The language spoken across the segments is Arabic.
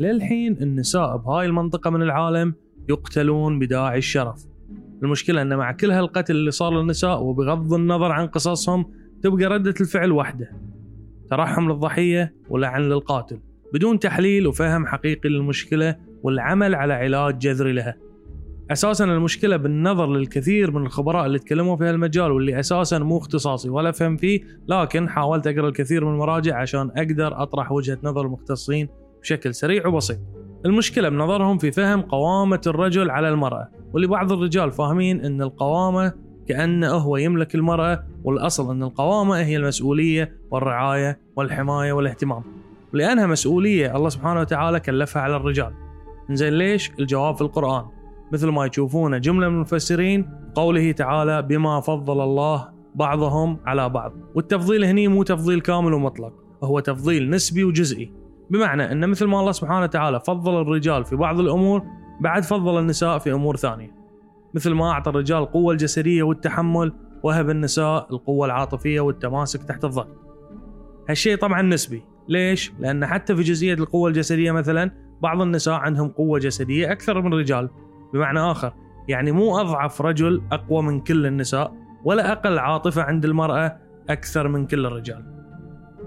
للحين النساء بهاي المنطقة من العالم يقتلون بداعي الشرف. المشكلة أن مع كل هالقتل اللي صار للنساء وبغض النظر عن قصصهم تبقى ردة الفعل واحدة ترحم للضحية ولعن للقاتل. بدون تحليل وفهم حقيقي للمشكلة والعمل على علاج جذري لها. أساسا المشكلة بالنظر للكثير من الخبراء اللي تكلموا في هالمجال واللي أساسا مو اختصاصي ولا فهم فيه لكن حاولت أقرأ الكثير من المراجع عشان أقدر أطرح وجهة نظر المختصين بشكل سريع وبسيط. المشكلة بنظرهم في فهم قوامة الرجل على المرأة واللي بعض الرجال فاهمين إن القوامة كأنه هو يملك المرأة والأصل إن القوامة هي المسؤولية والرعاية والحماية والاهتمام. لأنها مسؤولية الله سبحانه وتعالى كلفها على الرجال. زين ليش؟ الجواب في القرآن مثل ما يشوفونه جملة من المفسرين قوله تعالى بما فضل الله بعضهم على بعض والتفضيل هني مو تفضيل كامل ومطلق هو تفضيل نسبي وجزئي بمعنى أن مثل ما الله سبحانه وتعالى فضل الرجال في بعض الأمور بعد فضل النساء في أمور ثانية. مثل ما أعطى الرجال القوة الجسدية والتحمل وهب النساء القوة العاطفية والتماسك تحت الضغط. هالشيء طبعا نسبي. ليش؟ لأن حتى في جزئية القوة الجسدية مثلا بعض النساء عندهم قوة جسدية أكثر من الرجال بمعنى آخر يعني مو أضعف رجل أقوى من كل النساء ولا أقل عاطفة عند المرأة أكثر من كل الرجال.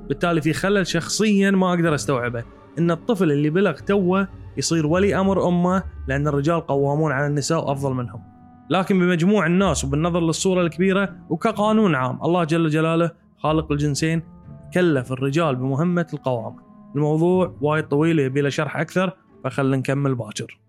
بالتالي في خلل شخصيا ما أقدر أستوعبه. إن الطفل اللي بلغ توه يصير ولي أمر أمه لأن الرجال قوامون على النساء وأفضل منهم. لكن بمجموع الناس وبالنظر للصورة الكبيرة وكقانون عام الله جل جلاله خالق الجنسين كلف الرجال بمهمة القوامة. الموضوع وايد طويل يبي له شرح أكثر فخلنا نكمل باكر.